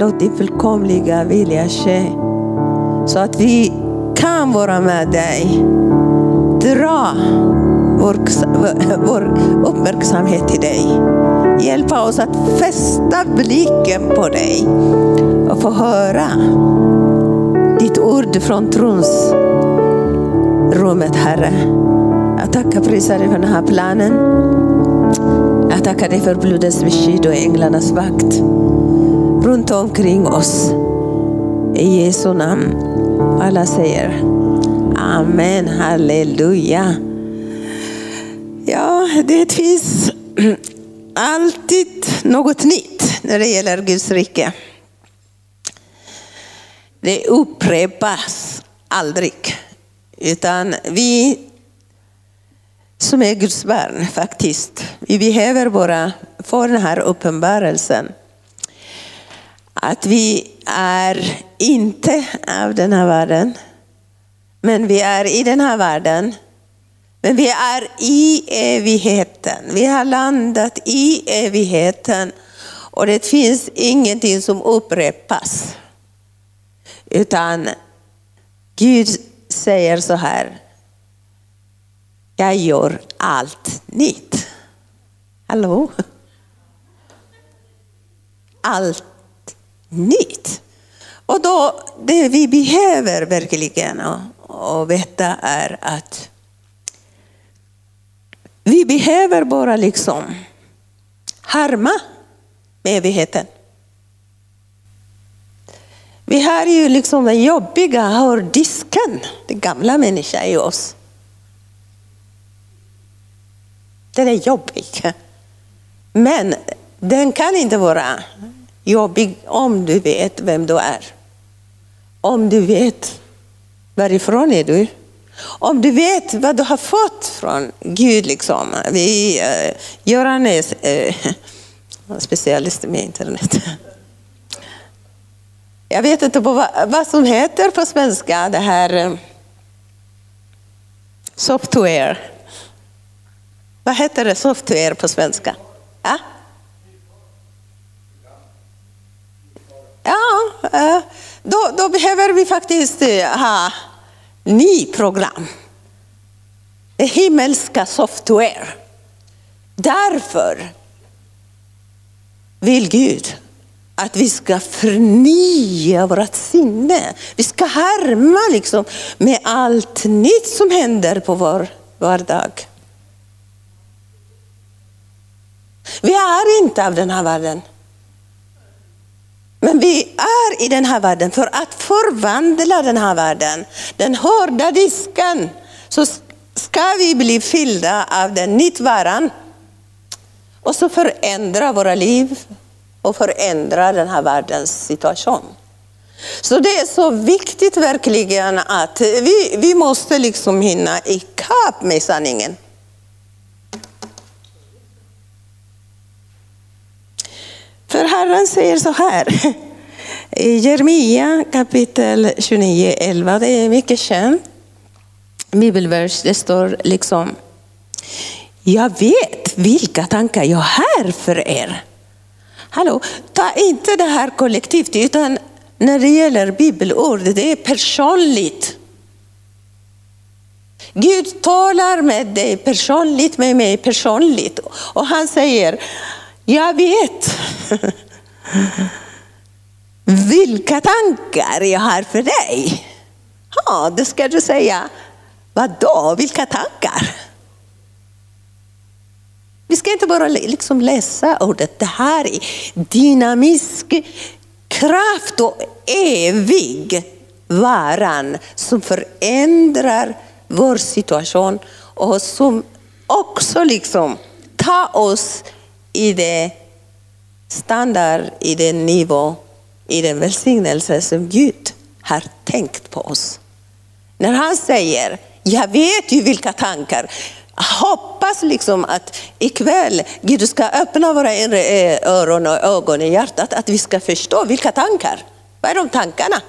Låt din fullkomliga vilja ske. Så att vi kan vara med dig. Dra vår, vår uppmärksamhet till dig. Hjälpa oss att fästa blicken på dig och få höra ditt ord från tronsrummet, Herre. Jag tackar prisar dig för den här planen. Jag tackar dig för blodets beskydd och änglarnas vakt runt omkring oss. I Jesu namn. Alla säger Amen, halleluja. Ja, det finns alltid något nytt när det gäller Guds rike. Det upprepas aldrig. Utan vi som är Guds barn faktiskt, vi behöver bara få den här uppenbarelsen. Att vi är inte av den här världen, men vi är i den här världen. Men vi är i evigheten. Vi har landat i evigheten. Och det finns ingenting som upprepas. Utan Gud säger så här. Jag gör allt nytt. Hallå? Allt nytt. Och då, det vi behöver verkligen och veta är att vi behöver bara liksom harma med evigheten. Vi har ju liksom den jobbiga hårddisken, den gamla människan i oss. Den är jobbig. Men den kan inte vara jobbig om du vet vem du är. Om du vet varifrån är du. Om du vet vad du har fått från Gud. Liksom. Vi, uh, Göran är uh, specialist med internet. Jag vet inte vad, vad som heter på svenska, det här eh, software. Vad heter det software på svenska? Ja, ja eh, då, då behöver vi faktiskt eh, ha ny program. Himmelska software. Därför vill Gud att vi ska förnya vårt sinne. Vi ska härma liksom med allt nytt som händer på vår vardag. Vi är inte av den här världen. Men vi är i den här världen för att förvandla den här världen. Den hårda disken. Så ska vi bli fyllda av den nyttvaran. Och så förändra våra liv och förändra den här världens situation. Så det är så viktigt verkligen att vi, vi måste liksom hinna ikapp med sanningen. För Herren säger så här i Jeremia kapitel 29, 11, det är mycket känt bibelvers. Det står liksom, jag vet vilka tankar jag har för er. Hallå, ta inte det här kollektivt, utan när det gäller bibelord, det är personligt. Gud talar med dig personligt, med mig personligt. Och han säger, jag vet vilka tankar jag har för dig. Ja, då ska du säga, vadå, vilka tankar? Vi ska inte bara liksom läsa ordet, det här är dynamisk kraft och evig varan som förändrar vår situation och som också liksom tar oss i det standard, i den nivå, i den välsignelse som Gud har tänkt på oss. När han säger, jag vet ju vilka tankar, hoppas liksom att ikväll Gud ska öppna våra inre eh, öron och ögon i hjärtat, att vi ska förstå vilka tankar. Vad är de tankarna?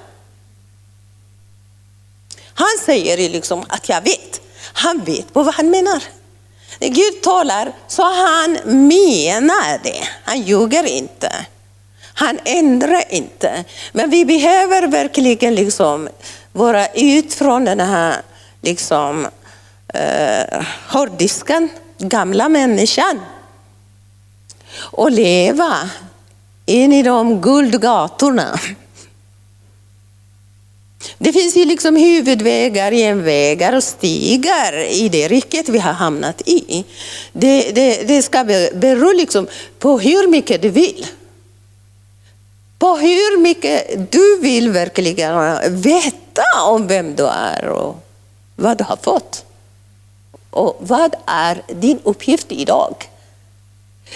Han säger liksom att jag vet. Han vet på vad han menar. När Gud talar så han menar det. Han ljuger inte. Han ändrar inte. Men vi behöver verkligen liksom vara ut från den här liksom, eh, hårddisken, gamla människan och leva in i de guldgatorna. Det finns ju liksom huvudvägar, genvägar och stigar i det riket vi har hamnat i. Det, det, det ska bero liksom på hur mycket du vill. På hur mycket du vill verkligen veta om vem du är och vad du har fått. Och vad är din uppgift idag?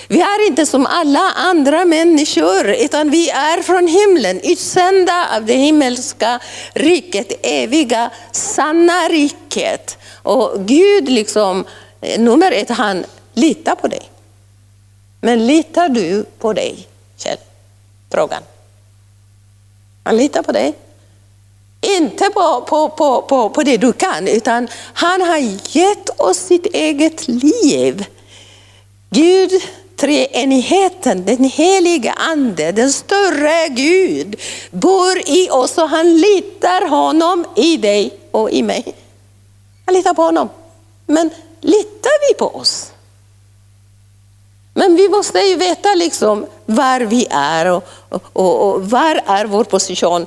Vi är inte som alla andra människor, utan vi är från himlen, utsända av det himmelska riket, eviga, sanna riket. Och Gud, liksom, eh, nummer ett, han litar på dig. Men litar du på dig, Kjell? Frågan. Han litar på dig. Inte på, på, på, på, på det du kan, utan han har gett oss sitt eget liv. Gud treenigheten, den heliga ande, den större Gud bor i oss och han litar honom i dig och i mig. Han litar på honom. Men litar vi på oss? Men vi måste ju veta liksom var vi är och, och, och, och var är vår position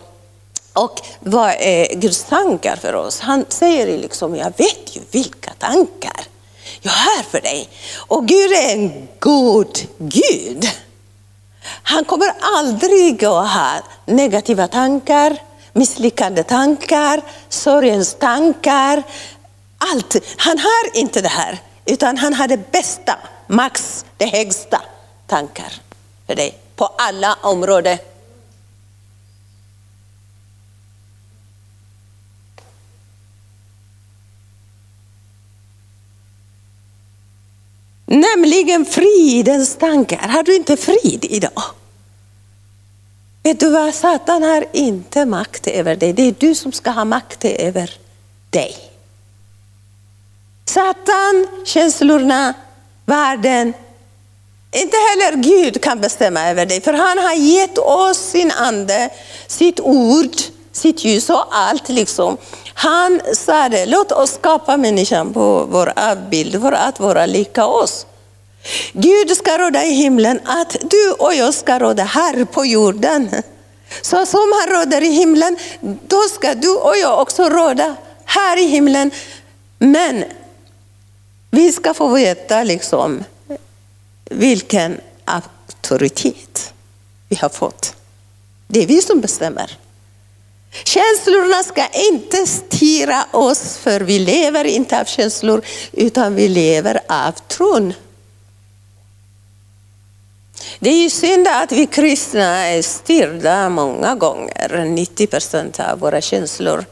och vad är Guds tankar för oss? Han säger liksom, jag vet ju vilka tankar jag är här för dig. Och Gud är en god Gud. Han kommer aldrig att ha negativa tankar, misslyckande tankar, sorgens tankar. Allt. Han har inte det här, utan han har det bästa, max det högsta tankar för dig på alla områden. Nämligen fridens tankar. Har du inte frid idag? Vet du vad, Satan har inte makt över dig. Det är du som ska ha makt över dig. Satan, känslorna, världen, inte heller Gud kan bestämma över dig. För han har gett oss sin ande, sitt ord, sitt ljus och allt. liksom. Han sa det, låt oss skapa människan på vår avbild för att vara lika oss. Gud ska råda i himlen, att du och jag ska råda här på jorden. Så som han råder i himlen, då ska du och jag också råda här i himlen. Men vi ska få veta liksom vilken auktoritet vi har fått. Det är vi som bestämmer. Känslorna ska inte styra oss, för vi lever inte av känslor, utan vi lever av tron. Det är ju synd att vi kristna är styrda många gånger, 90 procent av våra känslor.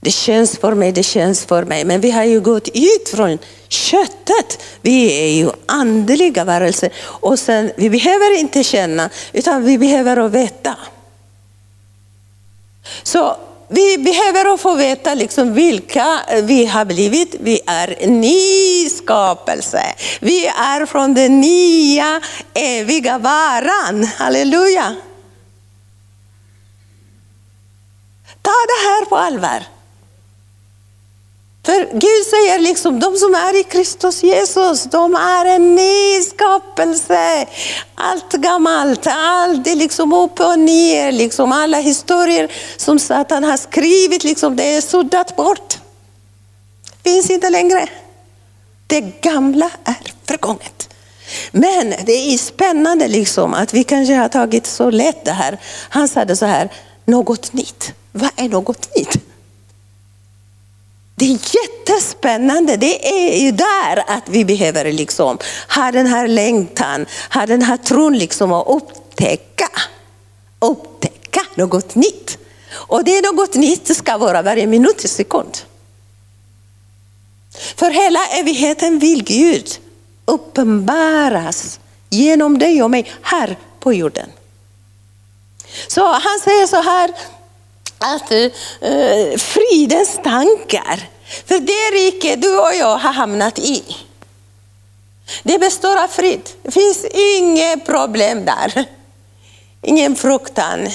Det känns för mig, det känns för mig. Men vi har ju gått ut från köttet. Vi är ju andliga varelser. Och sen, vi behöver inte känna, utan vi behöver veta. Så vi behöver få veta liksom vilka vi har blivit. Vi är en ny skapelse. Vi är från den nya eviga varan. Halleluja! Ta det här på allvar. För Gud säger liksom, de som är i Kristus Jesus, de är en ny skapelse. Allt gammalt, allt är liksom upp och ner, liksom alla historier som Satan har skrivit, liksom, det är suddat bort. Finns inte längre. Det gamla är förgånget. Men det är spännande liksom att vi kanske har tagit så lätt det här. Han sa det så här, något nytt. Vad är något nytt? Det är jättespännande. Det är ju där att vi behöver liksom ha den här längtan, ha den här tron liksom att upptäcka, upptäcka något nytt. Och det är något nytt ska vara varje minut och sekund. För hela evigheten vill Gud uppenbaras genom dig och mig här på jorden. Så han säger så här, att eh, fridens tankar, för det rike du och jag har hamnat i, det består av frid. Det finns inget problem där. ingen fruktan,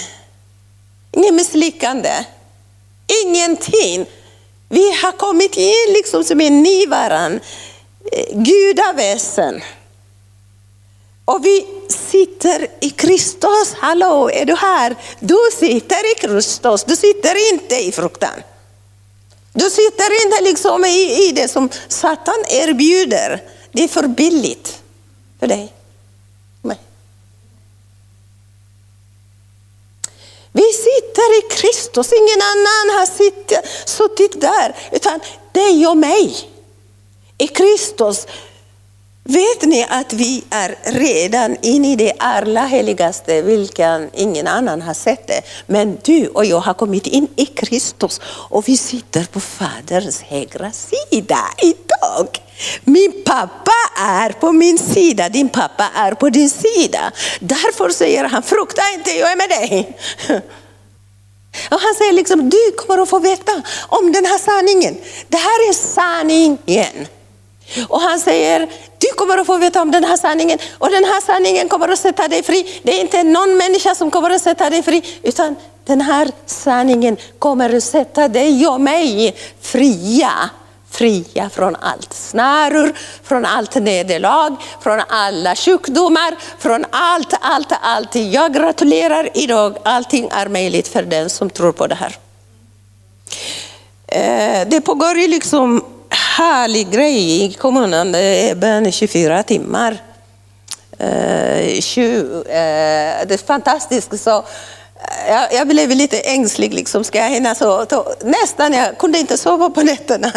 ingen misslyckande, ingenting. Vi har kommit in liksom som en ny varann, eh, gudaväsen. Och vi sitter i Kristus. Hallå, är du här? Du sitter i Kristus, du sitter inte i fruktan. Du sitter inte liksom i, i det som Satan erbjuder. Det är för billigt för dig. Nej. Vi sitter i Kristus, ingen annan har suttit där, utan dig och mig. I Kristus Vet ni att vi är redan inne i det allra heligaste, vilken ingen annan har sett det. Men du och jag har kommit in i Kristus och vi sitter på Faderns högra sida idag. Min pappa är på min sida, din pappa är på din sida. Därför säger han, frukta inte, jag är med dig. Och han säger liksom, du kommer att få veta om den här sanningen. Det här är sanningen. Och han säger, du kommer att få veta om den här sanningen och den här sanningen kommer att sätta dig fri. Det är inte någon människa som kommer att sätta dig fri, utan den här sanningen kommer att sätta dig och mig fria. Fria från allt snaror, från allt nederlag, från alla sjukdomar, från allt, allt, allt. Jag gratulerar idag, allting är möjligt för den som tror på det här. Eh, det pågår ju liksom härlig grej eh, i kommunen. Det är bön 24 timmar. Uh, 20, uh, det är fantastiskt. Så, eh, jag, jag, blev lite ängslig. Liksom. Ska jag hinna så? så nästan, jag kunde inte sova på nätterna.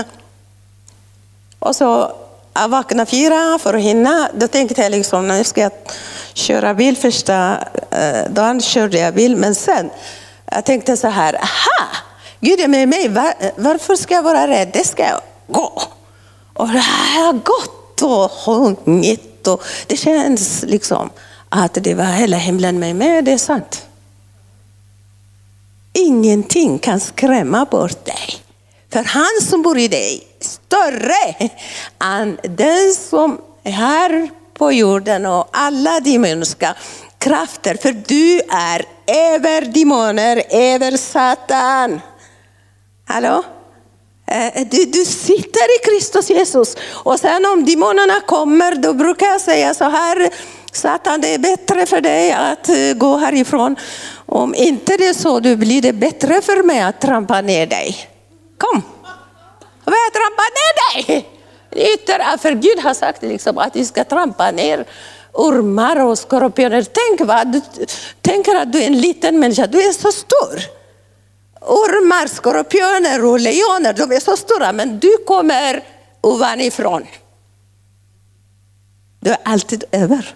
Och så jag vaknade fyra för att hinna. Då tänkte jag liksom, nu ska jag köra bil. Första uh, dagen körde jag bil, men sen jag tänkte så här, aha, Gud är med mig. Var, varför ska jag vara rädd? Det ska jag gå. Och det här har gått och sjungit och det känns liksom att det var hela himlen med mig. Det är sant. Ingenting kan skrämma bort dig. För han som bor i dig är större än den som är här på jorden och alla demoniska krafter. För du är över demoner, över Satan. Hallå? Eh, du, du sitter i Kristus Jesus. Och sen om demonerna kommer, då brukar jag säga så här, Satan det är bättre för dig att eh, gå härifrån. Om inte det är så, då blir det bättre för mig att trampa ner dig. Kom, jag trampa ner dig. Ytter, för Gud har sagt liksom att vi ska trampa ner ormar och skorpioner. Tänk, vad, du tänker att du är en liten människa, du är så stor ormar, skorpioner och lejoner, de är så stora, men du kommer ovanifrån. Du är alltid över.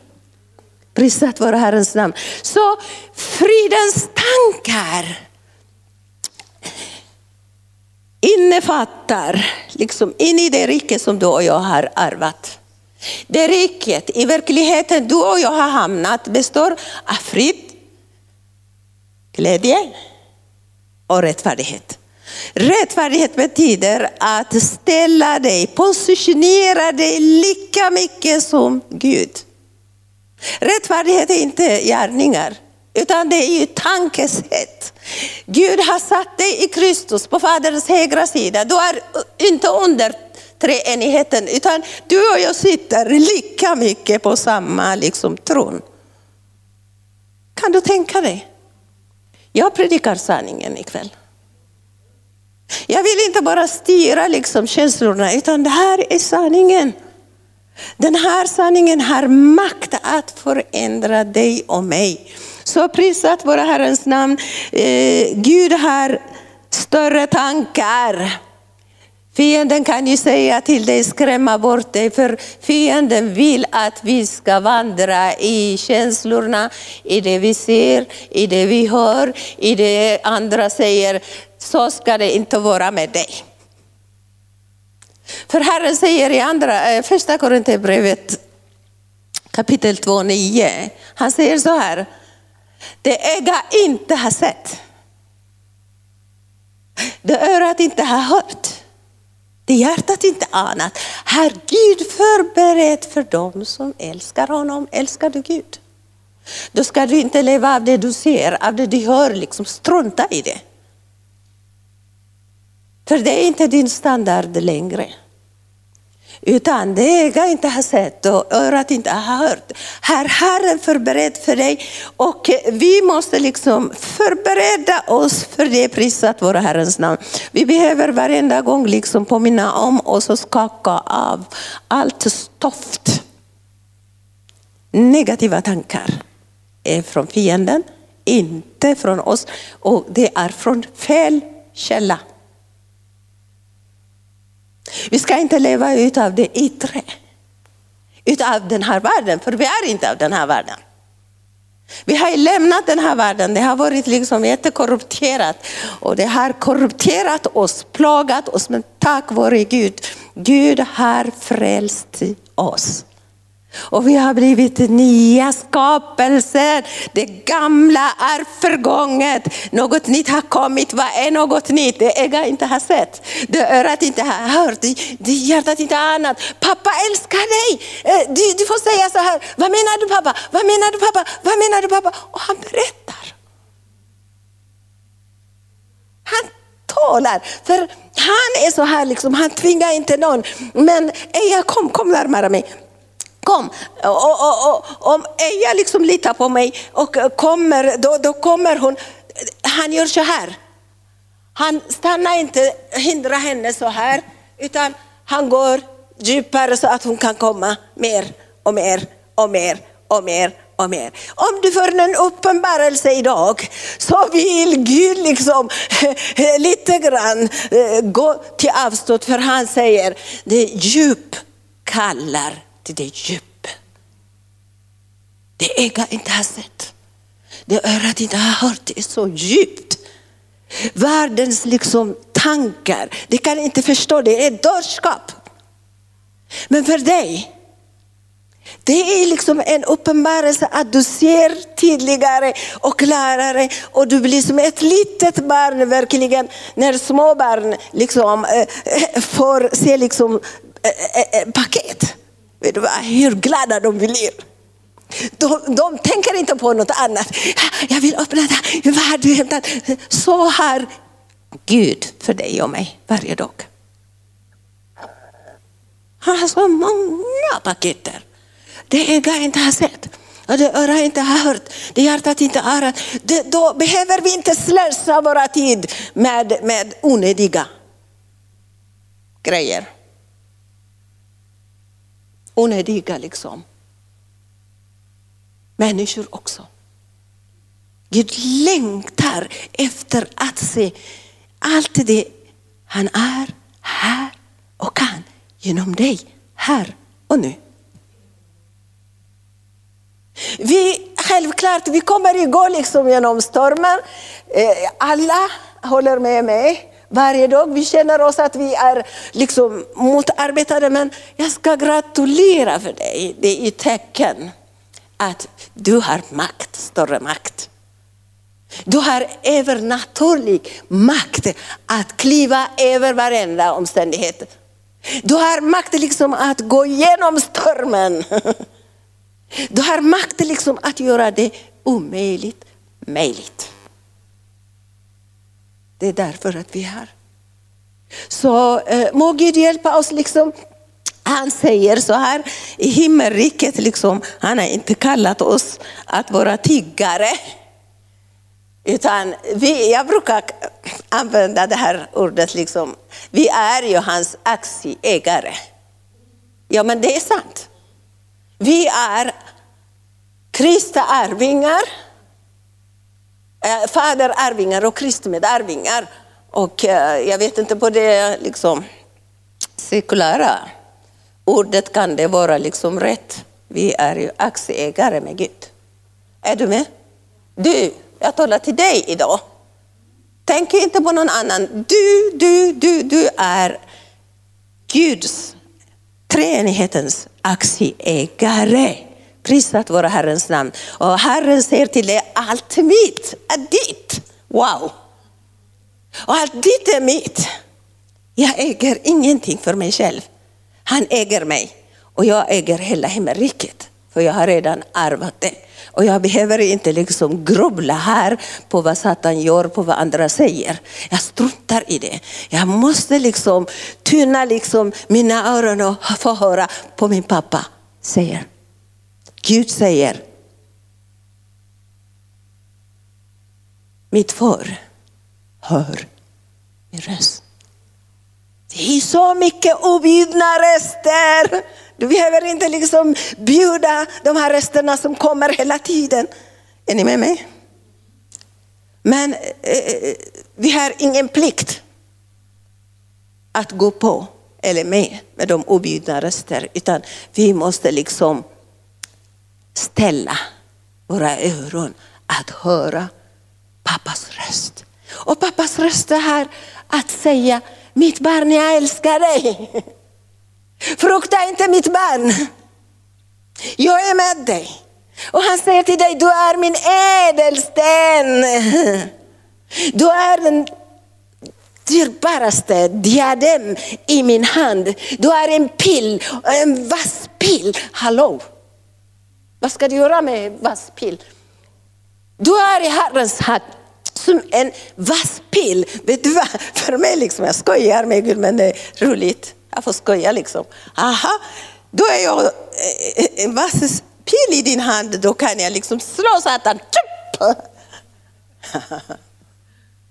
Prisat vare Herrens namn. Så fridens tankar innefattar liksom in i det rike som du och jag har arvat. Det riket i verkligheten du och jag har hamnat består av frid, glädje, och rättfärdighet. Rättfärdighet betyder att ställa dig, positionera dig lika mycket som Gud. Rättfärdighet är inte gärningar, utan det är ju tankesätt. Gud har satt dig i Kristus på Faderns högra sida. Du är inte under treenigheten, utan du och jag sitter lika mycket på samma liksom, tron. Kan du tänka dig? Jag predikar sanningen ikväll. Jag vill inte bara styra liksom känslorna, utan det här är sanningen. Den här sanningen har makt att förändra dig och mig. Så prisat våra Herrens namn. Eh, Gud har större tankar. Fienden kan ju säga till dig, skrämma bort dig, för fienden vill att vi ska vandra i känslorna, i det vi ser, i det vi hör, i det andra säger. Så ska det inte vara med dig. För Herren säger i andra, eh, första Korinthierbrevet kapitel 2, 9. Han säger så här, det öga inte har sett, det örat inte har hört, det hjärtat inte anat har Gud förberett för dem som älskar honom. Älskar du Gud? Då ska du inte leva av det du ser, av det du hör, liksom strunta i det. För det är inte din standard längre. Utan det ögat inte har sett och örat inte har hört. Här Herren förberett för dig och vi måste liksom förbereda oss för det prisat våra Herrens namn. Vi behöver varenda gång liksom påminna om oss och skaka av allt stoft. Negativa tankar är från fienden, inte från oss och det är från fel källa. Vi ska inte leva utav det yttre, utav den här världen, för vi är inte av den här världen. Vi har lämnat den här världen, det har varit liksom jättekorrupterat och det har korrupterat oss, plågat oss, men tack vare Gud, Gud har frälst oss. Och vi har blivit nya skapelser. Det gamla är förgånget. Något nytt har kommit. Vad är något nytt? Det ögat inte har sett. Det örat inte har hört. Det hjärtat inte har. Pappa älskar dig. Eh, du, du, får säga så här. Vad menar du pappa? Vad menar du pappa? Vad menar du pappa? Och han berättar. Han talar. För han är så här, liksom, han tvingar inte någon. Men Eja kom, kom närmare mig kom. Och, och, och, om Eja liksom litar på mig och kommer, då, då kommer hon. Han gör så här. Han stannar inte, hindrar henne så här, utan han går djupare så att hon kan komma mer och mer och mer och mer och mer. Om du får en uppenbarelse idag så vill Gud liksom lite grann eh, gå till avstånd för han säger det djup kallar till det djupet. Det ögat inte har sett, det örat inte har hört, det är så djupt. Världens liksom tankar, det kan inte förstå, det är dårskap. Men för dig, det är liksom en uppenbarelse att du ser tydligare och klarare och du blir som ett litet barn verkligen. När små barn liksom, äh, får se liksom, äh, äh, paket. Vet du vad? Hur glada de blir. De, de tänker inte på något annat. Jag vill öppna det. Vad har du hämtat? Så har Gud för dig och mig varje dag. Han har så många paketer. Det öga inte har sett. Och det örat inte har hört, det hjärtat inte har hört. Då behöver vi inte slösa vår tid med, med onödiga grejer onödiga liksom. Människor också. Gud längtar efter att se allt det han är här och kan genom dig här och nu. Vi, självklart, vi kommer gå liksom genom stormen. Eh, alla håller med mig varje dag. Vi känner oss att vi är liksom motarbetade, men jag ska gratulera för dig. Det är tecken att du har makt, större makt. Du har övernaturlig makt att kliva över varenda omständighet. Du har makt liksom att gå igenom stormen. Du har makt liksom att göra det omöjligt möjligt. Det är därför att vi är här. Så eh, må Gud hjälpa oss. Liksom. Han säger så här i himmelriket, liksom, han har inte kallat oss att vara tiggare. Utan vi, jag brukar använda det här ordet, liksom, vi är ju hans aktieägare. Ja men det är sant. Vi är Kristi arvingar faderarvingar fader arvingar och kristmedarvingar. Och eh, jag vet inte på det liksom, sekulära ordet kan det vara liksom rätt. Vi är ju aktieägare med Gud. Är du med? Du, jag talar till dig idag. Tänk inte på någon annan. Du, du, du, du är Guds, treenighetens aktieägare. Prisat vara Herrens namn. Och Herren säger till dig, allt mitt är ditt. Wow! Och allt ditt är mitt. Jag äger ingenting för mig själv. Han äger mig och jag äger hela himmelriket. för jag har redan arvat det. Och jag behöver inte liksom grubbla här på vad Satan gör, på vad andra säger. Jag struntar i det. Jag måste liksom tunna liksom mina öron och få höra på min pappa säger. Gud säger. Mitt för hör min röst. Det är så mycket objudna röster. Du behöver inte liksom bjuda de här rösterna som kommer hela tiden. Är ni med mig? Men eh, eh, eh, vi har ingen plikt att gå på eller med med de objudna röster, utan vi måste liksom ställa våra öron att höra pappas röst. Och pappas röst är här att säga, mitt barn jag älskar dig. Frukta inte mitt barn. Jag är med dig. Och han säger till dig, du är min ädelsten. Du är den dyrbaraste diadem i min hand. Du är en pil, en vass pil. Hallå? Vad ska du göra med vass pil? Du är i Herrens hand som en vass pil. Vet du vad? För mig, liksom, jag skojar med Gud men det är roligt. Jag får skoja liksom. Aha, då är jag eh, en vass pil i din hand, då kan jag liksom slå Satan.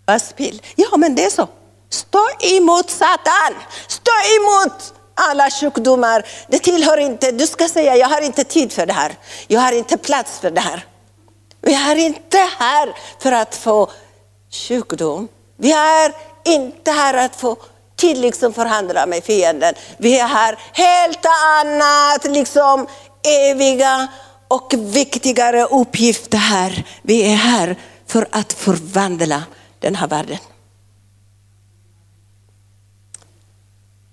Vass pil. Ja men det är så. Stå emot Satan. Stå emot alla sjukdomar. Det tillhör inte, du ska säga jag har inte tid för det här. Jag har inte plats för det här. Vi är inte här för att få sjukdom. Vi är inte här att få tid liksom förhandla med fienden. Vi är här helt annat, liksom eviga och viktigare uppgifter här. Vi är här för att förvandla den här världen.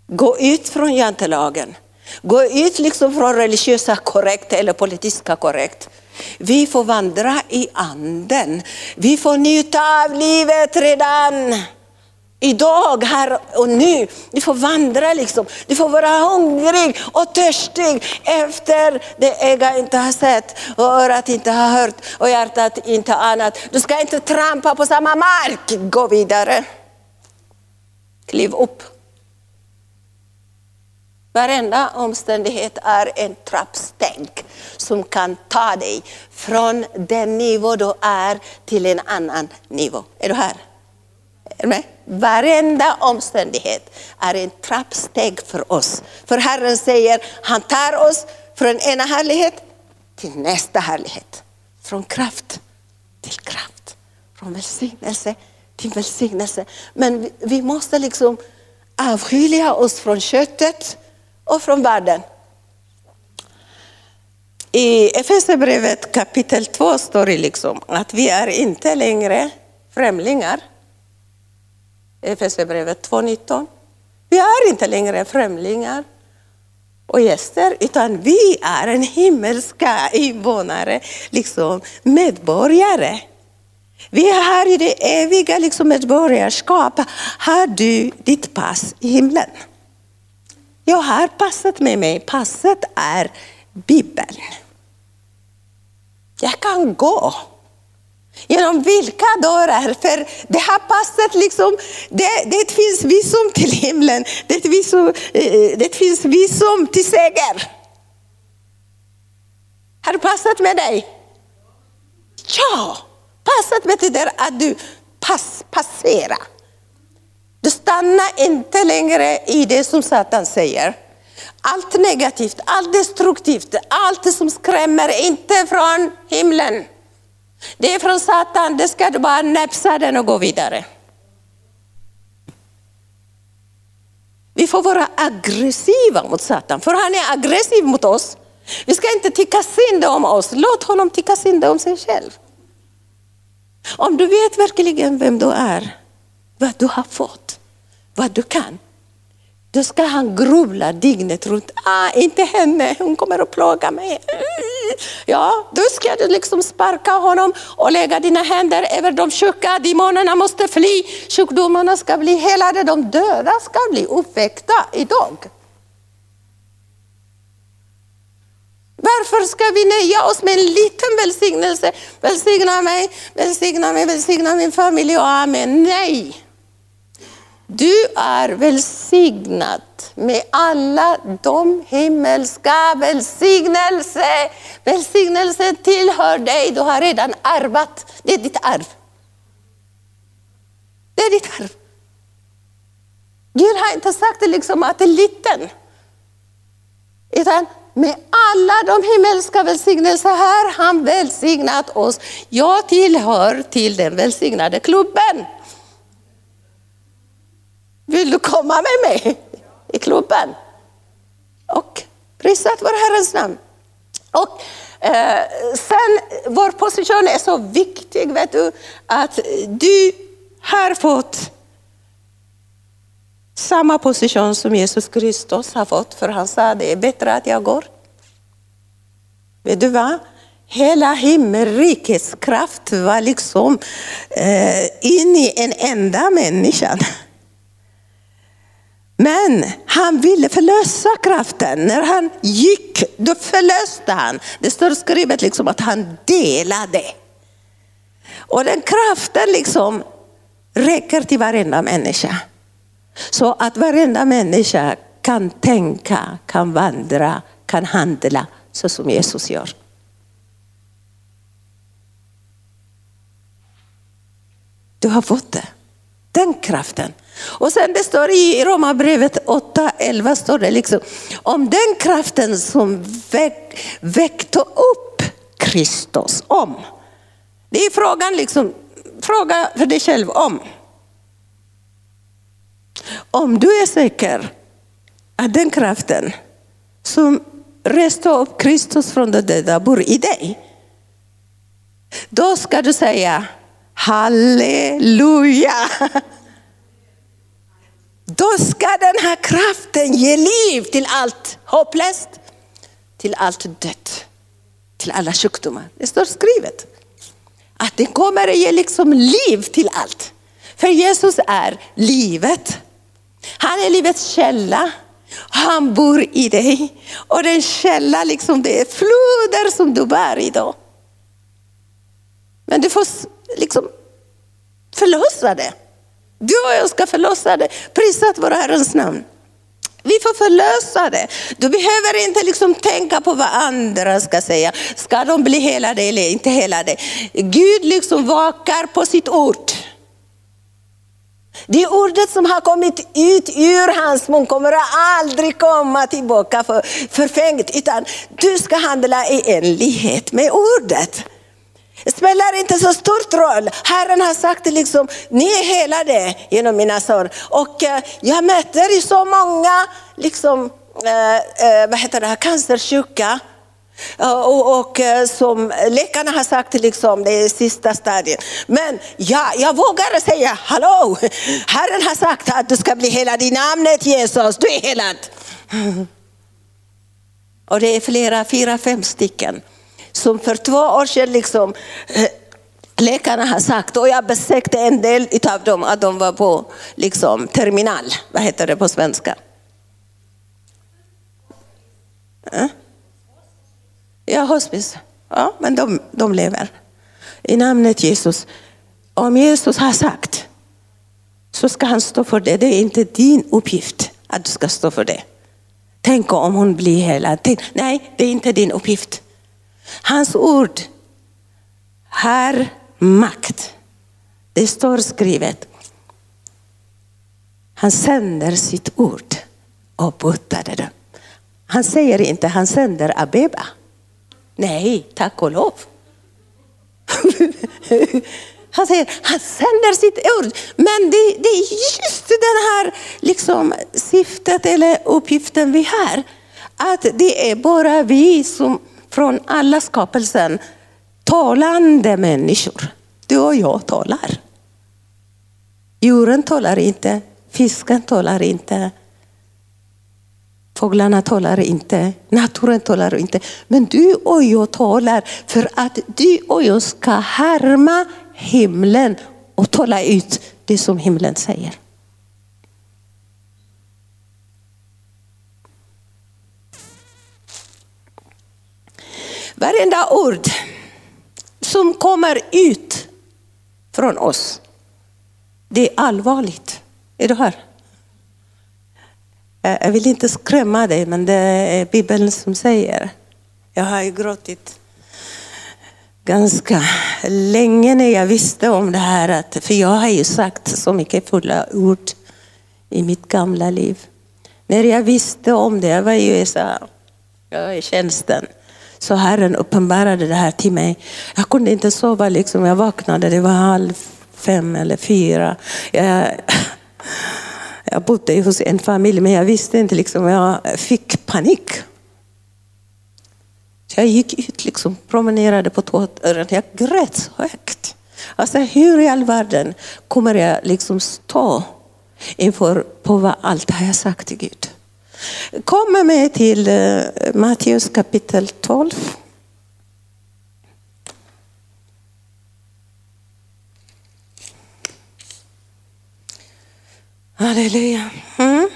Gå ut från jantelagen. Gå ut liksom från religiösa korrekt eller politiska korrekt. Vi får vandra i anden. Vi får njuta av livet redan. Idag, här och nu. Du får vandra liksom. Du får vara hungrig och törstig efter det ögat inte har sett och örat inte har hört och hjärtat inte annat. anat. Du ska inte trampa på samma mark. Gå vidare. Kliv upp. Varenda omständighet är en trappsteg som kan ta dig från den nivå du är till en annan nivå. Är du här? Är du med? Varenda omständighet är en trappsteg för oss. För Herren säger, han tar oss från ena härlighet till nästa härlighet. Från kraft till kraft. Från välsignelse till välsignelse. Men vi måste liksom avskilja oss från köttet och från världen. I Efesierbrevet kapitel 2 står det liksom att vi är inte längre främlingar. Efesierbrevet 2.19. Vi är inte längre främlingar och gäster, utan vi är en himmelska invånare, liksom medborgare. Vi är här i det eviga liksom medborgarskap. Har du ditt pass i himlen? Jag har passet med mig. Passet är Bibeln. Jag kan gå genom vilka dörrar? För det här passet, liksom, det, det finns visum till himlen. Det, visum, eh, det finns visum till seger. Har du passat med dig? Ja, passet betyder att du pass, passerar. Du stannar inte längre i det som Satan säger. Allt negativt, allt destruktivt, allt som skrämmer inte från himlen. Det är från Satan, det ska du bara näpsa den och gå vidare. Vi får vara aggressiva mot Satan, för han är aggressiv mot oss. Vi ska inte tycka synd om oss, låt honom tycka synd om sig själv. Om du vet verkligen vem du är, vad du har fått, vad du kan, då ska han grubbla dygnet runt. Ah, inte henne, hon kommer att plåga mig. Ja, då ska du liksom sparka honom och lägga dina händer över de sjuka. Demonerna måste fly, sjukdomarna ska bli helade, de döda ska bli uppväckta idag. Varför ska vi nöja oss med en liten välsignelse? Välsigna mig, välsigna mig, välsigna min familj och amen. Nej! Du är välsignad med alla de himmelska välsignelser. Välsignelsen tillhör dig, du har redan arvat. Det är ditt arv. Det är ditt arv. Gud har inte sagt det liksom att det är liten. Utan med alla de himmelska välsignelser har han välsignat oss. Jag tillhör till den välsignade klubben. Vill du komma med mig i klubben? Och prisat vår Herrens namn. Och eh, sen, vår position är så viktig, vet du, att du har fått samma position som Jesus Kristus har fått, för han sa det är bättre att jag går. Vet du vad? Hela himmelrikets kraft var liksom eh, in i en enda människa. Men han ville förlösa kraften. När han gick, då förlöste han. Det står skrivet liksom att han delade. Och den kraften liksom räcker till varenda människa. Så att varenda människa kan tänka, kan vandra, kan handla så som Jesus gör. Du har fått det. Den kraften. Och sen det står i Romarbrevet 8.11 står det liksom om den kraften som väck, väckte upp Kristus om. Det är frågan liksom, fråga för dig själv om. Om du är säker att den kraften som reste upp Kristus från de döda bor i dig. Då ska du säga halleluja. Då ska den här kraften ge liv till allt hopplöst, till allt dött, till alla sjukdomar. Det står skrivet. Att det kommer att ge liksom liv till allt. För Jesus är livet. Han är livets källa. Han bor i dig. Och den källa, liksom, det är floder som du bär idag. Men du får liksom förlösa det. Du och jag ska förlösa det. Prisat vår Herrens namn. Vi får förlösa det. Du behöver inte liksom tänka på vad andra ska säga. Ska de bli helade eller inte helade? Gud liksom vakar på sitt ord. Det ordet som har kommit ut ur hans mun kommer aldrig komma tillbaka för, förfängt, utan du ska handla i enlighet med ordet. Det spelar inte så stor roll. Herren har sagt liksom, ni är helade genom mina sår. Och eh, jag möter ju så många liksom, eh, eh vad heter det, cancersjuka eh, och, och, eh, som läkarna har sagt, liksom, det är sista stadiet. Men ja, jag vågar säga, hallå, Herren har sagt att du ska bli helad i namnet Jesus, du är helad. Och det är flera, fyra, fem stycken som för två år sedan liksom, eh, läkarna har sagt, och jag besökte en del av dem, att de var på liksom, terminal, vad heter det på svenska? Eh? Ja, hospice. Ja, men de, de lever. I namnet Jesus. Om Jesus har sagt så ska han stå för det. Det är inte din uppgift att du ska stå för det. Tänk om hon blir hela Nej, det är inte din uppgift. Hans ord har makt. Det står skrivet. Han sänder sitt ord och botade det. Han säger inte han sänder Abeba. Nej, tack och lov. Han säger, han sänder sitt ord. Men det, det är just den här liksom, syftet eller uppgiften vi har. Att det är bara vi som från alla skapelsen talande människor. Du och jag talar. Djuren talar inte, fisken talar inte, Fåglarna talar inte, naturen talar inte. Men du och jag talar för att du och jag ska härma himlen och tala ut det som himlen säger. Varenda ord som kommer ut från oss, det är allvarligt. Är du här? Eh, jag vill inte skrämma dig, men det är Bibeln som säger. Jag har ju gråtit ganska länge när jag visste om det här. för jag har ju sagt så mycket fulla ord i mitt gamla liv. När jag visste om det, jag var ju så jag var i tjänsten. Så Herren uppenbarade det här till mig. Jag kunde inte sova, liksom. jag vaknade, det var halv fem eller fyra. Jag, jag bodde hos en familj, men jag visste inte, liksom, jag fick panik. Så jag gick ut, liksom, promenerade på tårtan, jag grät så högt. Alltså hur i all världen kommer jag liksom stå inför på vad allt har jag sagt till Gud? Kom med mig till eh, Matteus kapitel 12. Halleluja. Mm.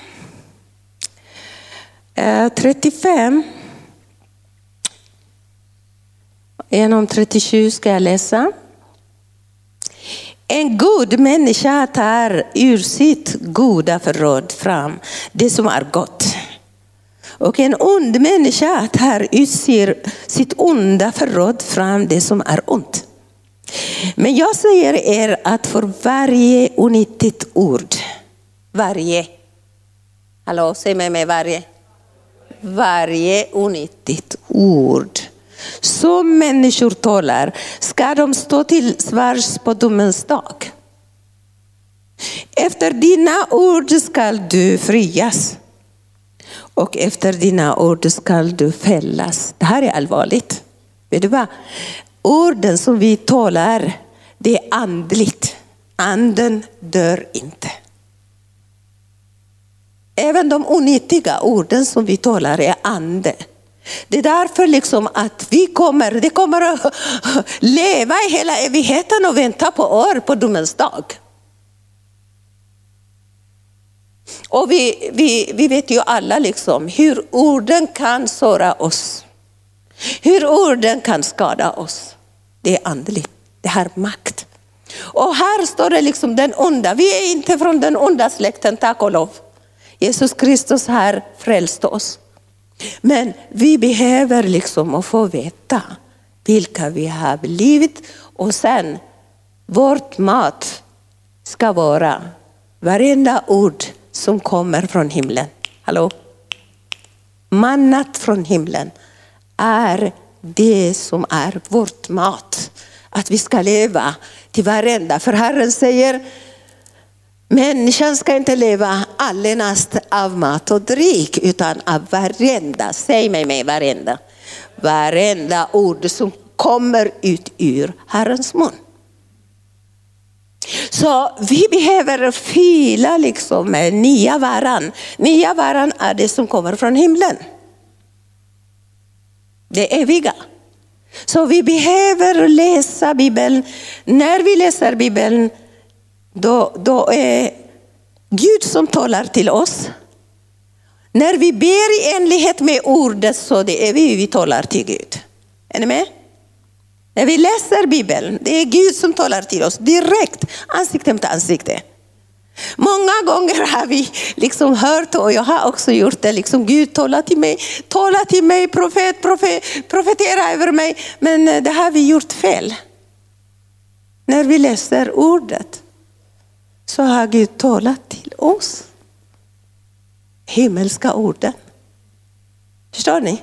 Eh, 35. Genom 37 ska jag läsa. En god människa tar ur sitt goda förråd fram det som är gott. Och en ond människa tar ur sitt onda förråd fram det som är ont. Men jag säger er att för varje onyttigt ord, varje, hallå, säg med mig varje, varje onyttigt ord som människor talar ska de stå till svars på domens dag. Efter dina ord skall du frias och efter dina ord skall du fällas. Det här är allvarligt. Vet du vad? Orden som vi talar, det är andligt. Anden dör inte. Även de onyttiga orden som vi talar är ande. Det är därför liksom att vi kommer, det kommer att leva i hela evigheten och vänta på år på domens dag. Och vi, vi, vi vet ju alla liksom hur orden kan såra oss. Hur orden kan skada oss. Det är andligt, det har makt. Och här står det liksom den onda, vi är inte från den onda släkten, tack och lov. Jesus Kristus har frälst oss. Men vi behöver liksom att få veta vilka vi har blivit och sen vårt mat ska vara varenda ord som kommer från himlen. Hallå? Mannat från himlen är det som är vårt mat. Att vi ska leva till varenda. För Herren säger Människan ska inte leva allenast av mat och dryck utan av varenda, säg mig med varenda, varenda ord som kommer ut ur Herrens mun. Så vi behöver fylla liksom med nya varan. Nya varan är det som kommer från himlen. Det eviga. Så vi behöver läsa Bibeln. När vi läser Bibeln då, då är Gud som talar till oss. När vi ber i enlighet med ordet så det är vi vi talar till Gud. Är ni med? När vi läser Bibeln, det är Gud som talar till oss direkt, ansikte mot ansikte. Många gånger har vi liksom hört, och jag har också gjort det, liksom, Gud tala till mig, tala till mig, profet, profet, profetera över mig. Men eh, det har vi gjort fel. När vi läser ordet så har Gud talat till oss. Himmelska orden. Förstår ni?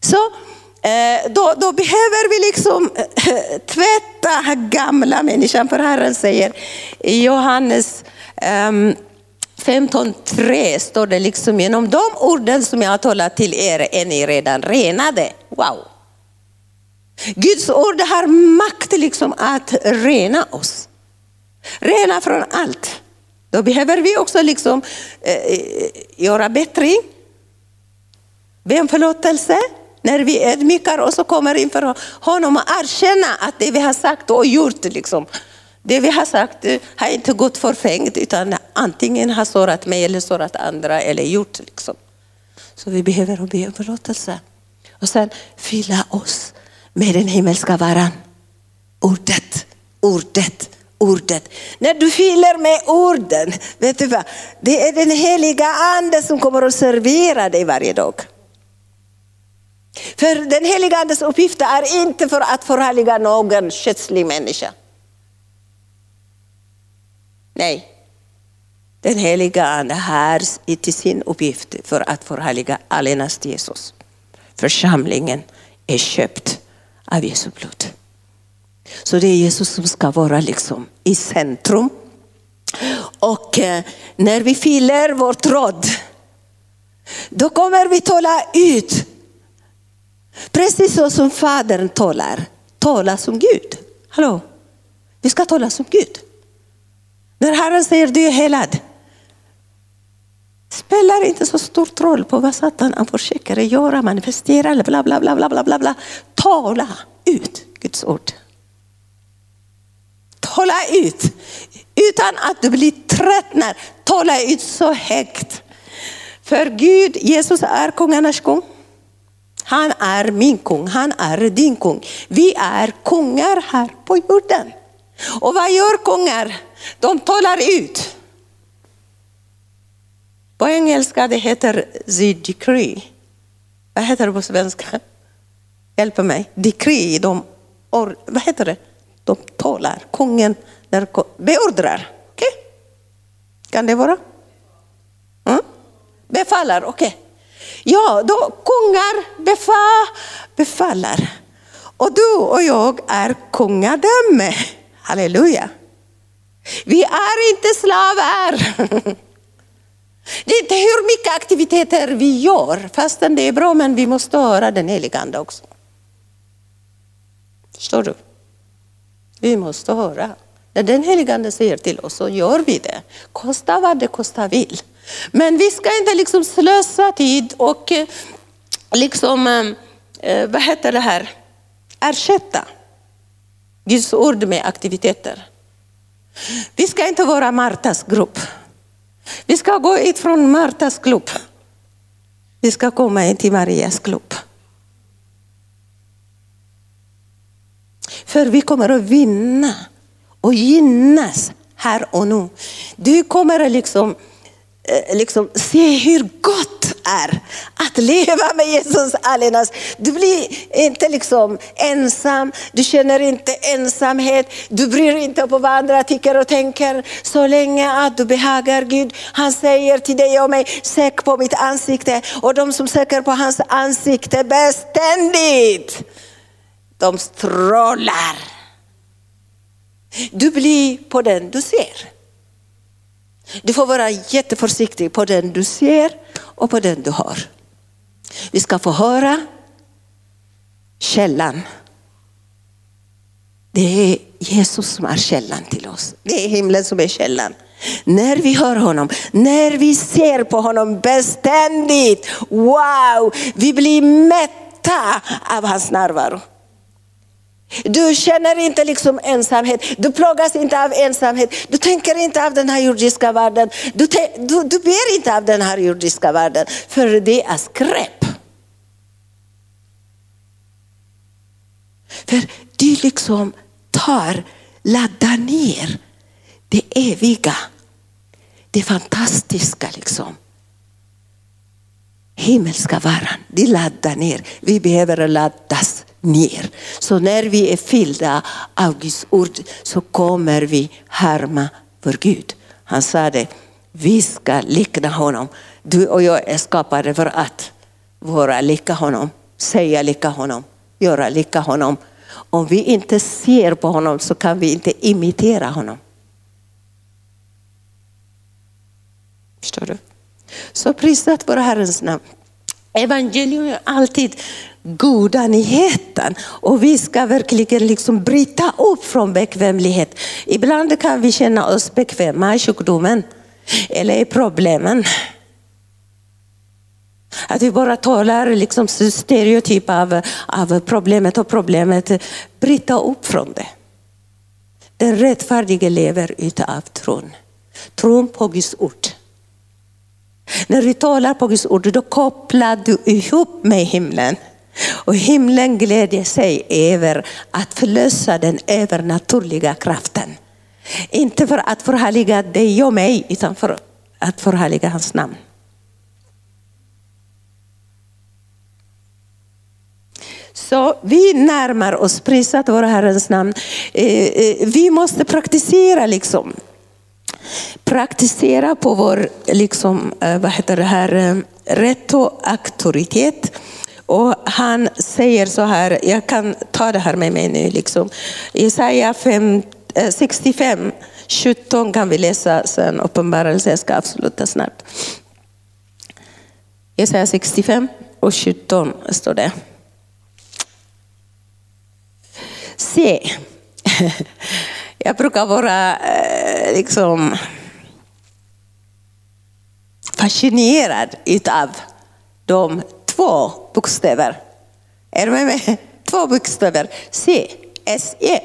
Så eh, då, då behöver vi liksom eh, tvätta gamla människan. För Herren säger i Johannes ehm, 15.3 står det liksom genom de orden som jag har talat till er är ni redan renade. Wow! Guds ord har makt liksom att rena oss. Rena från allt. Då behöver vi också liksom, eh, göra bättring. Be om förlåtelse. När vi ödmjukar oss och kommer inför honom och erkänna att det vi har sagt och gjort, liksom, det vi har sagt eh, har inte gått förfängt utan antingen har sårat mig eller sårat andra eller gjort. Liksom. Så vi behöver be om förlåtelse. Och sen fylla oss med den himmelska varan. Ordet, ordet, ordet. När du fyller med orden, vet du vad? Det är den heliga ande som kommer att servera dig varje dag. För den heliga andes uppgift är inte för att förhärliga någon kötslig människa. Nej, den heliga ande här är till sin uppgift för att förhärliga allenast Jesus. Församlingen är köpt av Jesu blod. Så det är Jesus som ska vara liksom i centrum. Och eh, när vi fyller vårt råd, då kommer vi tala ut. Precis så som Fadern talar. Tala som Gud. Hallå? Vi ska tala som Gud. När Herren säger du är helad, spelar inte så stor roll på vad Satan försöker göra, manifestera eller bla bla bla bla bla. bla. Tala ut Guds ord. Tala ut utan att du blir tröttnad. Tala ut så högt. För Gud, Jesus är kungarnas kung. Han är min kung, han är din kung. Vi är kungar här på jorden. Och vad gör kungar? De talar ut. På engelska det heter the decree. Vad heter det på svenska? Hjälp mig. Decree, de, or, vad heter det? De talar. Kungen när, beordrar. Okay? Kan det vara? Mm? Befaller, okej. Okay. Ja, då kungar befa, befaller. Och du och jag är kungadöme. Halleluja. Vi är inte slavar. Det är inte hur mycket aktiviteter vi gör, fastän det är bra, men vi måste höra den helige Ande också. Förstår du? Vi måste höra. När den helige Ande säger till oss så gör vi det. Kosta vad det kosta vill. Men vi ska inte liksom slösa tid och eh, liksom, eh, eh, vad heter det här, ersätta Guds ord med aktiviteter. Vi ska inte vara Martas grupp. Vi ska gå ut från Martas klubb. Vi ska komma in till Marias klubb. För vi kommer att vinna och gynnas här och nu. Du kommer liksom eh, liksom se hur gott är att leva med Jesus allenast. Du blir inte liksom ensam, du känner inte ensamhet, du bryr inte på vad andra tycker och tänker. Så länge att du behagar Gud. Han säger till dig och mig, sök på mitt ansikte. Och de som söker på hans ansikte beständigt, de strålar. Du blir på den du ser. Du får vara jätteförsiktig på den du ser och på den du har. Vi ska få höra källan. Det är Jesus som är källan till oss. Det är himlen som är källan. När vi hör honom, när vi ser på honom beständigt, wow, vi blir mätta av hans närvaro. Du känner inte liksom ensamhet, du plågas inte av ensamhet, du tänker inte av den här jordiska världen, du, du, du ber inte av den här jordiska världen, för det är skräp. För du liksom tar, laddar ner det eviga, det fantastiska liksom. Himmelska varan, de laddar ner, vi behöver laddas ner. Så när vi är fyllda av Guds ord så kommer vi härma vår Gud. Han sa det, vi ska likna honom. Du och jag är skapade för att vara lika honom, säga lika honom, göra lika honom. Om vi inte ser på honom så kan vi inte imitera honom. Förstår du? Så prisat vare Herrens namn. Evangelium är alltid goda nyheten och vi ska verkligen liksom bryta upp från bekvämlighet. Ibland kan vi känna oss bekväma i sjukdomen eller i problemen. Att vi bara talar liksom stereotyp av, av problemet och problemet. Bryta upp från det. Den rättfärdige lever utav tron. Tron på Guds ord. När du talar på Guds ord, då kopplar du ihop med himlen. Och himlen glädjer sig över att förlösa den övernaturliga kraften. Inte för att förhärliga dig och mig, utan för att förhärliga hans namn. Så vi närmar oss, prisat vår Herrens namn. Eh, eh, vi måste praktisera liksom. Praktisera på vår, liksom, eh, vad heter det här, rätt och auktoritet. Och han säger så här, jag kan ta det här med mig nu. Liksom. Jesaja 65, 17 eh, kan vi läsa sen uppenbarelsen jag ska avsluta snart. Jesaja 65 och 17 står det. Se, jag brukar vara eh, liksom fascinerad utav de två bokstäver. Är du med mig? Två bokstäver. C-S-E.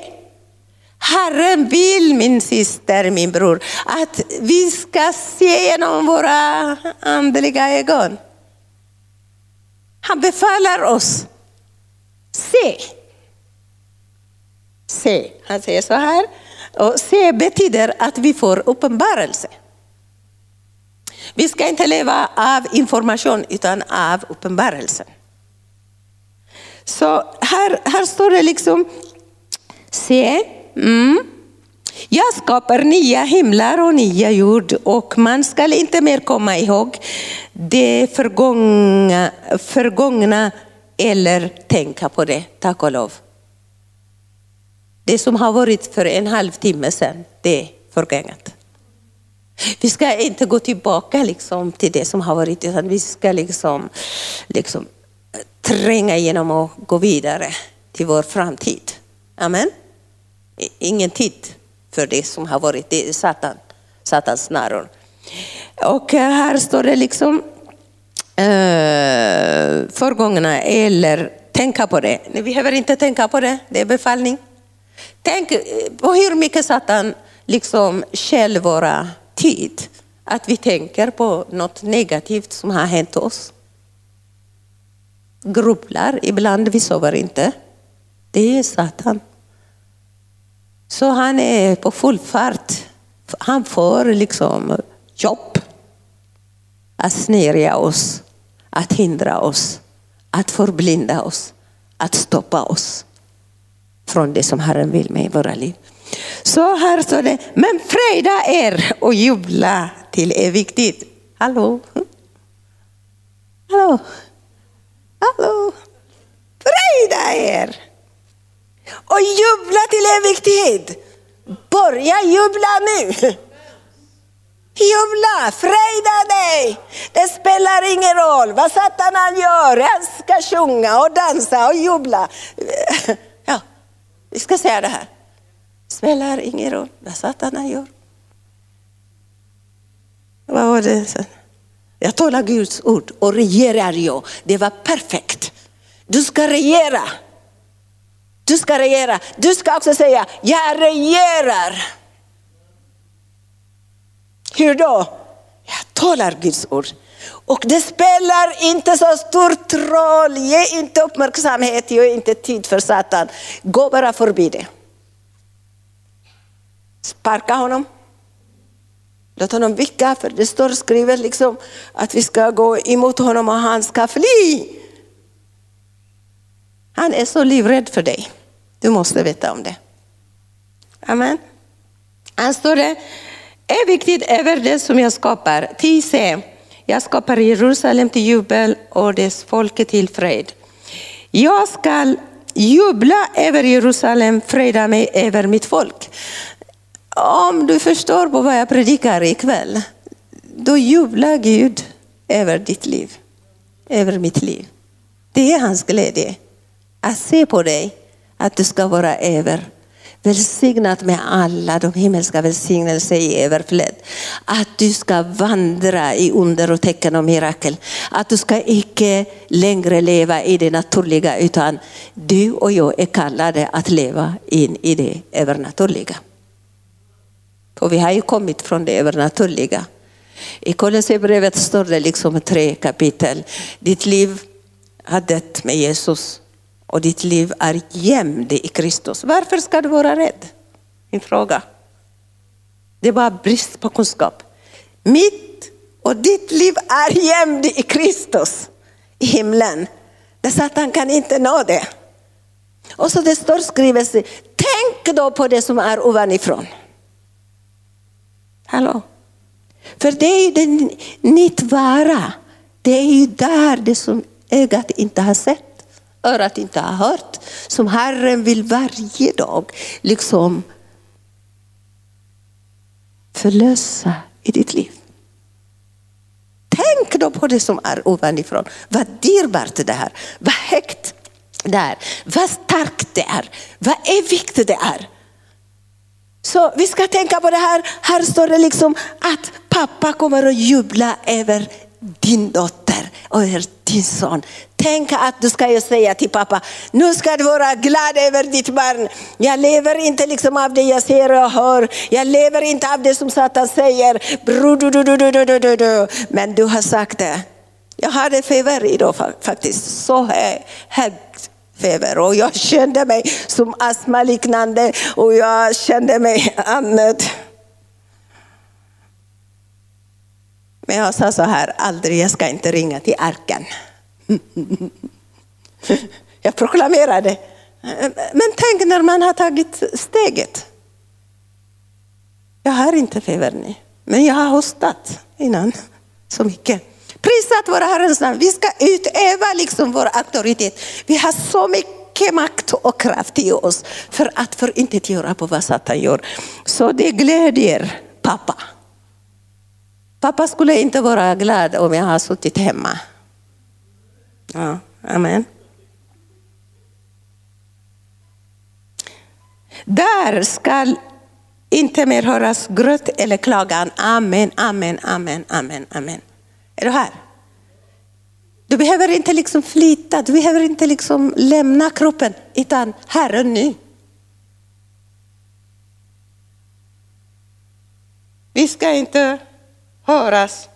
Herren vill, min syster, min bror, att vi ska se genom våra andliga ögon. Han befaller oss. Se. Se. Han säger så här. Och se betyder att vi får uppenbarelse. Vi ska inte leva av information utan av uppenbarelsen. Så här, här står det liksom, se, mm, jag skapar nya himlar och nya jord och man ska inte mer komma ihåg det förgångna, förgångna eller tänka på det, tack och lov. Det som har varit för en halvtimme sedan, det är förgänget. Vi ska inte gå tillbaka liksom till det som har varit, utan vi ska liksom, liksom eh, tränga igenom och gå vidare till vår framtid. Amen. Ingen tid för det som har varit, det är Satan, Satans snaror. Och eh, här står det liksom eh, förgångna eller tänka på det. Ni behöver inte tänka på det, det är befallning. Tänk eh, på hur mycket Satan liksom själv våra tid att vi tänker på något negativt som har hänt oss. Grubblar, ibland vi sover inte. Det är Satan. Så han är på full fart. Han får liksom jobb att snirja oss, att hindra oss, att förblinda oss, att stoppa oss från det som Herren vill med i våra liv. Så här står det, men fröjda er och jubla till är viktigt. Hallå? Hallå? Hallå? Fröjda er! Och jubla till evig. Börja jubla nu! Jubla, fröjda dig! Det spelar ingen roll vad Satan han gör, han ska sjunga och dansa och jubla. Ja, vi ska säga det här spelar ingen roll vad Satan gör. Vad var det sen? Jag talar Guds ord och regerar jag. Det var perfekt. Du ska regera. Du ska regera. Du ska också säga, jag regerar. Hur då? Jag talar Guds ord. Och det spelar inte så stor roll. Ge inte uppmärksamhet, ge inte tid för Satan. Gå bara förbi det. Sparka honom. Låt honom vicka, för det står skrivet liksom att vi ska gå emot honom och han ska fly. Han är så livrädd för dig. Du måste veta om det. Amen. Han står det, är viktigt över det som jag skapar. Tise, jag skapar Jerusalem till jubel och dess folk till fred. Jag ska jubla över Jerusalem, freda mig över mitt folk. Om du förstår på vad jag predikar ikväll, då jublar Gud över ditt liv, över mitt liv. Det är hans glädje att se på dig, att du ska vara över. Välsignat med alla de himmelska välsignelser i överflöd. Att du ska vandra i under och tecken och mirakel. Att du ska icke längre leva i det naturliga utan du och jag är kallade att leva in i det övernaturliga. Och vi har ju kommit från det övernaturliga. I Kolosserbrevet står det liksom tre kapitel. Ditt liv har dött med Jesus och ditt liv är gömd i Kristus, varför ska du vara rädd? Min fråga. Det är bara brist på kunskap. Mitt och ditt liv är gömd i Kristus i himlen. Där Satan kan inte nå det. Och så det står skrivet, tänk då på det som är ovanifrån. Hallå? För det är ju det nytt vara. Det är ju där det som ögat inte har sett, örat inte har hört, som Herren vill varje dag liksom förlösa i ditt liv. Tänk då på det som är ovanifrån. Vad dyrbart det är, vad högt det är, vad starkt det är, vad evigt det är. Så vi ska tänka på det här. Här står det liksom att pappa kommer att jubla över din dotter och över din son. Tänk att du ska ju säga till pappa, nu ska du vara glad över ditt barn. Jag lever inte liksom av det jag ser och hör. Jag lever inte av det som Satan säger. Men du har sagt det. Jag hade feber idag faktiskt, så högt feber och jag kände mig som astmaliknande och jag kände mig andnödd. Men jag sa så här, aldrig, jag ska inte ringa till arken. Jag proklamerade. Men tänk när man har tagit steget. Jag har inte feber nu, men jag har hostat innan så mycket. Prisat våra Herrens namn. Vi ska utöva liksom vår auktoritet. Vi har så mycket makt och kraft i oss för att förintetgöra på vad Satan gör. Så det glädjer pappa. Pappa skulle inte vara glad om jag har suttit hemma. Ja, amen. Där skall inte mer höras gröt eller klagan. Amen, amen, amen, amen, amen. Är du här? Du behöver inte liksom flytta, du behöver inte liksom lämna kroppen, utan här och nu. Vi ska inte höras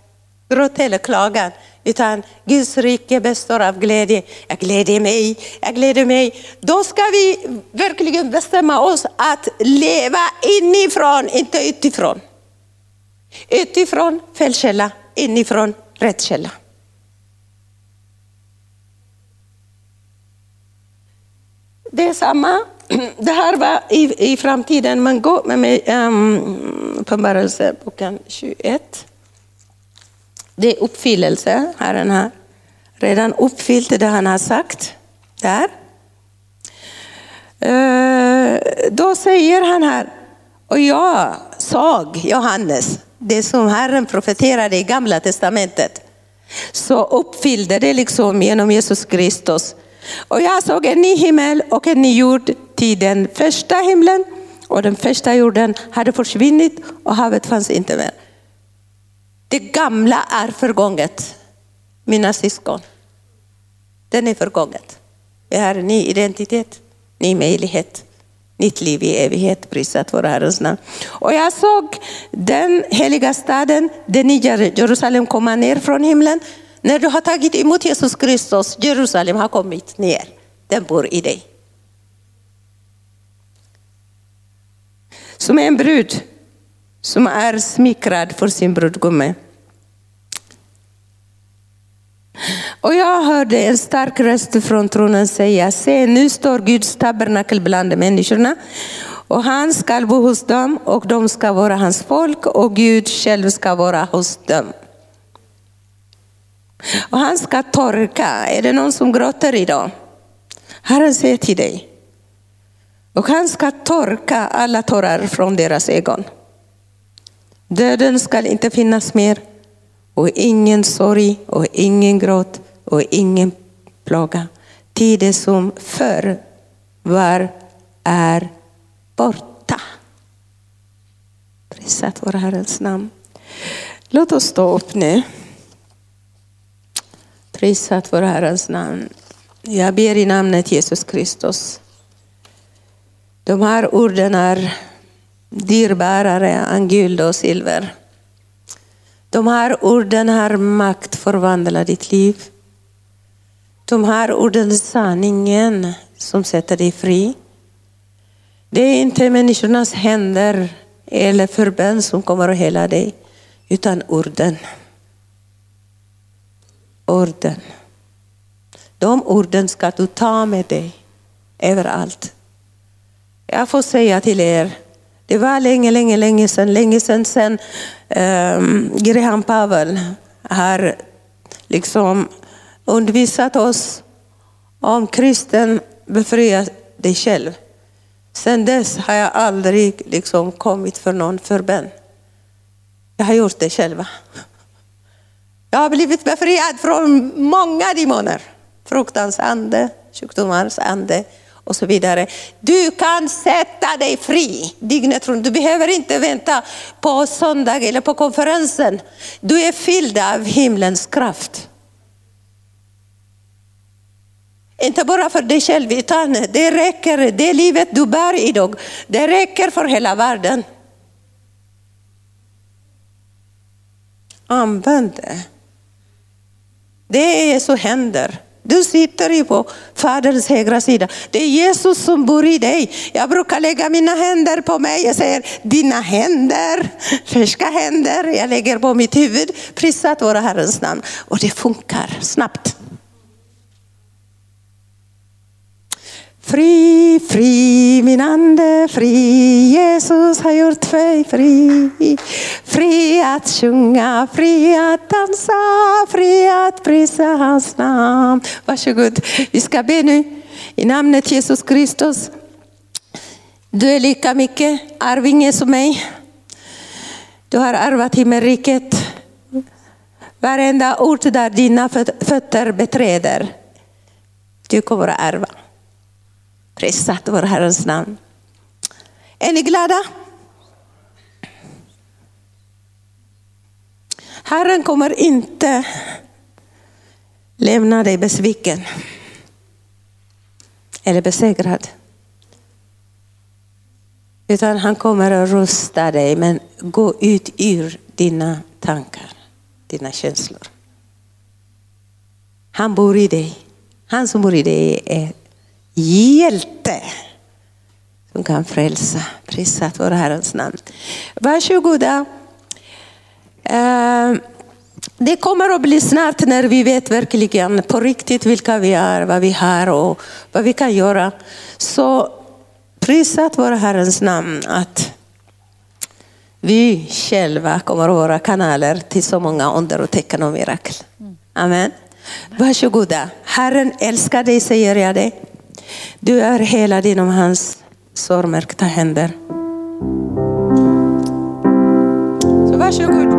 gråt eller klagan, utan Guds rike består av glädje. Jag gläder mig, jag gläder mig. Då ska vi verkligen bestämma oss att leva inifrån, inte utifrån. Utifrån fel källa, inifrån rätt källa. Det är samma. Det här var i, i framtiden, men gå med mig um, Uppenbarelseboken 21. Det är uppfyllelse, Herren har redan uppfyllt det han har sagt där. Uh, då säger han här, och jag såg Johannes, det som Herren profeterade i gamla testamentet, så uppfyllde det liksom genom Jesus Kristus. Och jag såg en ny himmel och en ny jord, till den första himlen och den första jorden hade försvunnit och havet fanns inte mer. Det gamla är förgånget, mina syskon. Den är förgånget. Vi har en ny identitet, ny möjlighet. Nytt liv i evighet, prisat vår Herrens namn. Och jag såg den heliga staden, det nya Jerusalem komma ner från himlen. När du har tagit emot Jesus Kristus, Jerusalem har kommit ner. Den bor i dig. Som en brud som är smickrad för sin brudgumme. Och jag hörde en stark röst från tronen säga, se nu står Guds tabernakel bland människorna och han ska bo hos dem och de ska vara hans folk och Gud själv ska vara hos dem. Och han ska torka, är det någon som gråter idag? Herren säger till dig, och han ska torka alla tårar från deras ögon. Döden ska inte finnas mer och ingen sorg och ingen gråt och ingen plåga. Tiden som förr var är borta. Prisat vår Herrens namn. Låt oss stå upp nu. Prisat vår Herrens namn. Jag ber i namnet Jesus Kristus. De här orden är dyrbarare än guld och silver. De här orden har makt förvandla ditt liv. De här orden sanningen som sätter dig fri. Det är inte människornas händer eller förbön som kommer att hela dig, utan orden. Orden. De orden ska du ta med dig överallt. Jag får säga till er, det var länge, länge, länge sedan, länge sedan, sedan um, Graham Pavel har liksom undervisat oss om kristen befria dig själv. Sedan dess har jag aldrig liksom kommit för någon förbön. Jag har gjort det själva. Jag har blivit befriad från många demoner. Fruktans ande, sjukdomars ande och så vidare. Du kan sätta dig fri dygnet runt. Du behöver inte vänta på söndag eller på konferensen. Du är fylld av himlens kraft. Inte bara för dig själv, utan det räcker, det livet du bär idag, det räcker för hela världen. Använd det. Det är så händer. Du sitter ju på Faderns högra sida. Det är Jesus som bor i dig. Jag brukar lägga mina händer på mig. Jag säger, dina händer, färska händer. Jag lägger på mitt huvud. Prisat våra Herrens namn. Och det funkar snabbt. Fri, fri min ande, fri. Jesus har gjort mig fri. Fri att sjunga, fri att dansa, fri att prisa hans namn. Varsågod, vi ska be nu i namnet Jesus Kristus. Du är lika mycket arvinge som mig. Du har arvat himmelriket. Varenda ort där dina fötter beträder, du kommer att ärva. Prisat vår Herrens namn. Är ni glada? Herren kommer inte lämna dig besviken eller besegrad. Utan han kommer att rusta dig, men gå ut ur dina tankar, dina känslor. Han bor i dig. Han som bor i dig är hjälte som kan frälsa. Prisat vår Herrens namn. Varsågoda. Eh, det kommer att bli snart när vi vet verkligen på riktigt vilka vi är, vad vi har och vad vi kan göra. Så prisat vår Herrens namn att vi själva kommer att vara kanaler till så många under och tecken och mirakel. Amen. Varsågoda. Herren älskar dig säger jag dig. Du är helad inom hans sårmärkta händer. Så varsågod.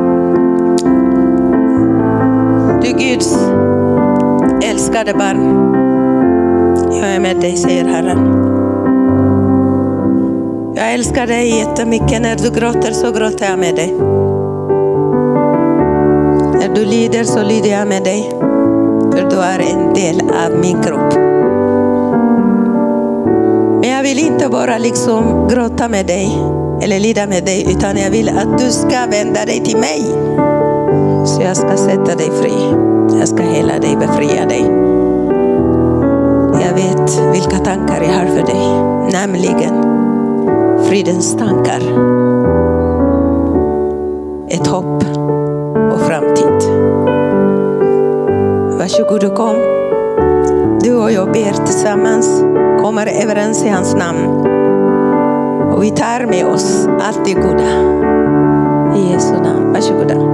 Du Guds älskade barn. Jag är med dig, säger Herren. Jag älskar dig jättemycket. När du gråter så gråter jag med dig. När du lider så lider jag med dig. För du är en del av min kropp. Jag vill inte bara liksom gråta med dig eller lida med dig, utan jag vill att du ska vända dig till mig. Så jag ska sätta dig fri. Jag ska hela dig, befria dig. Jag vet vilka tankar jag har för dig, nämligen fridens tankar. Ett hopp och framtid. Varsågod och kom. Du och jag ber tillsammans kommer överens i hans namn. Och vi tar med oss allt det goda. I Jesu namn. Varsågoda.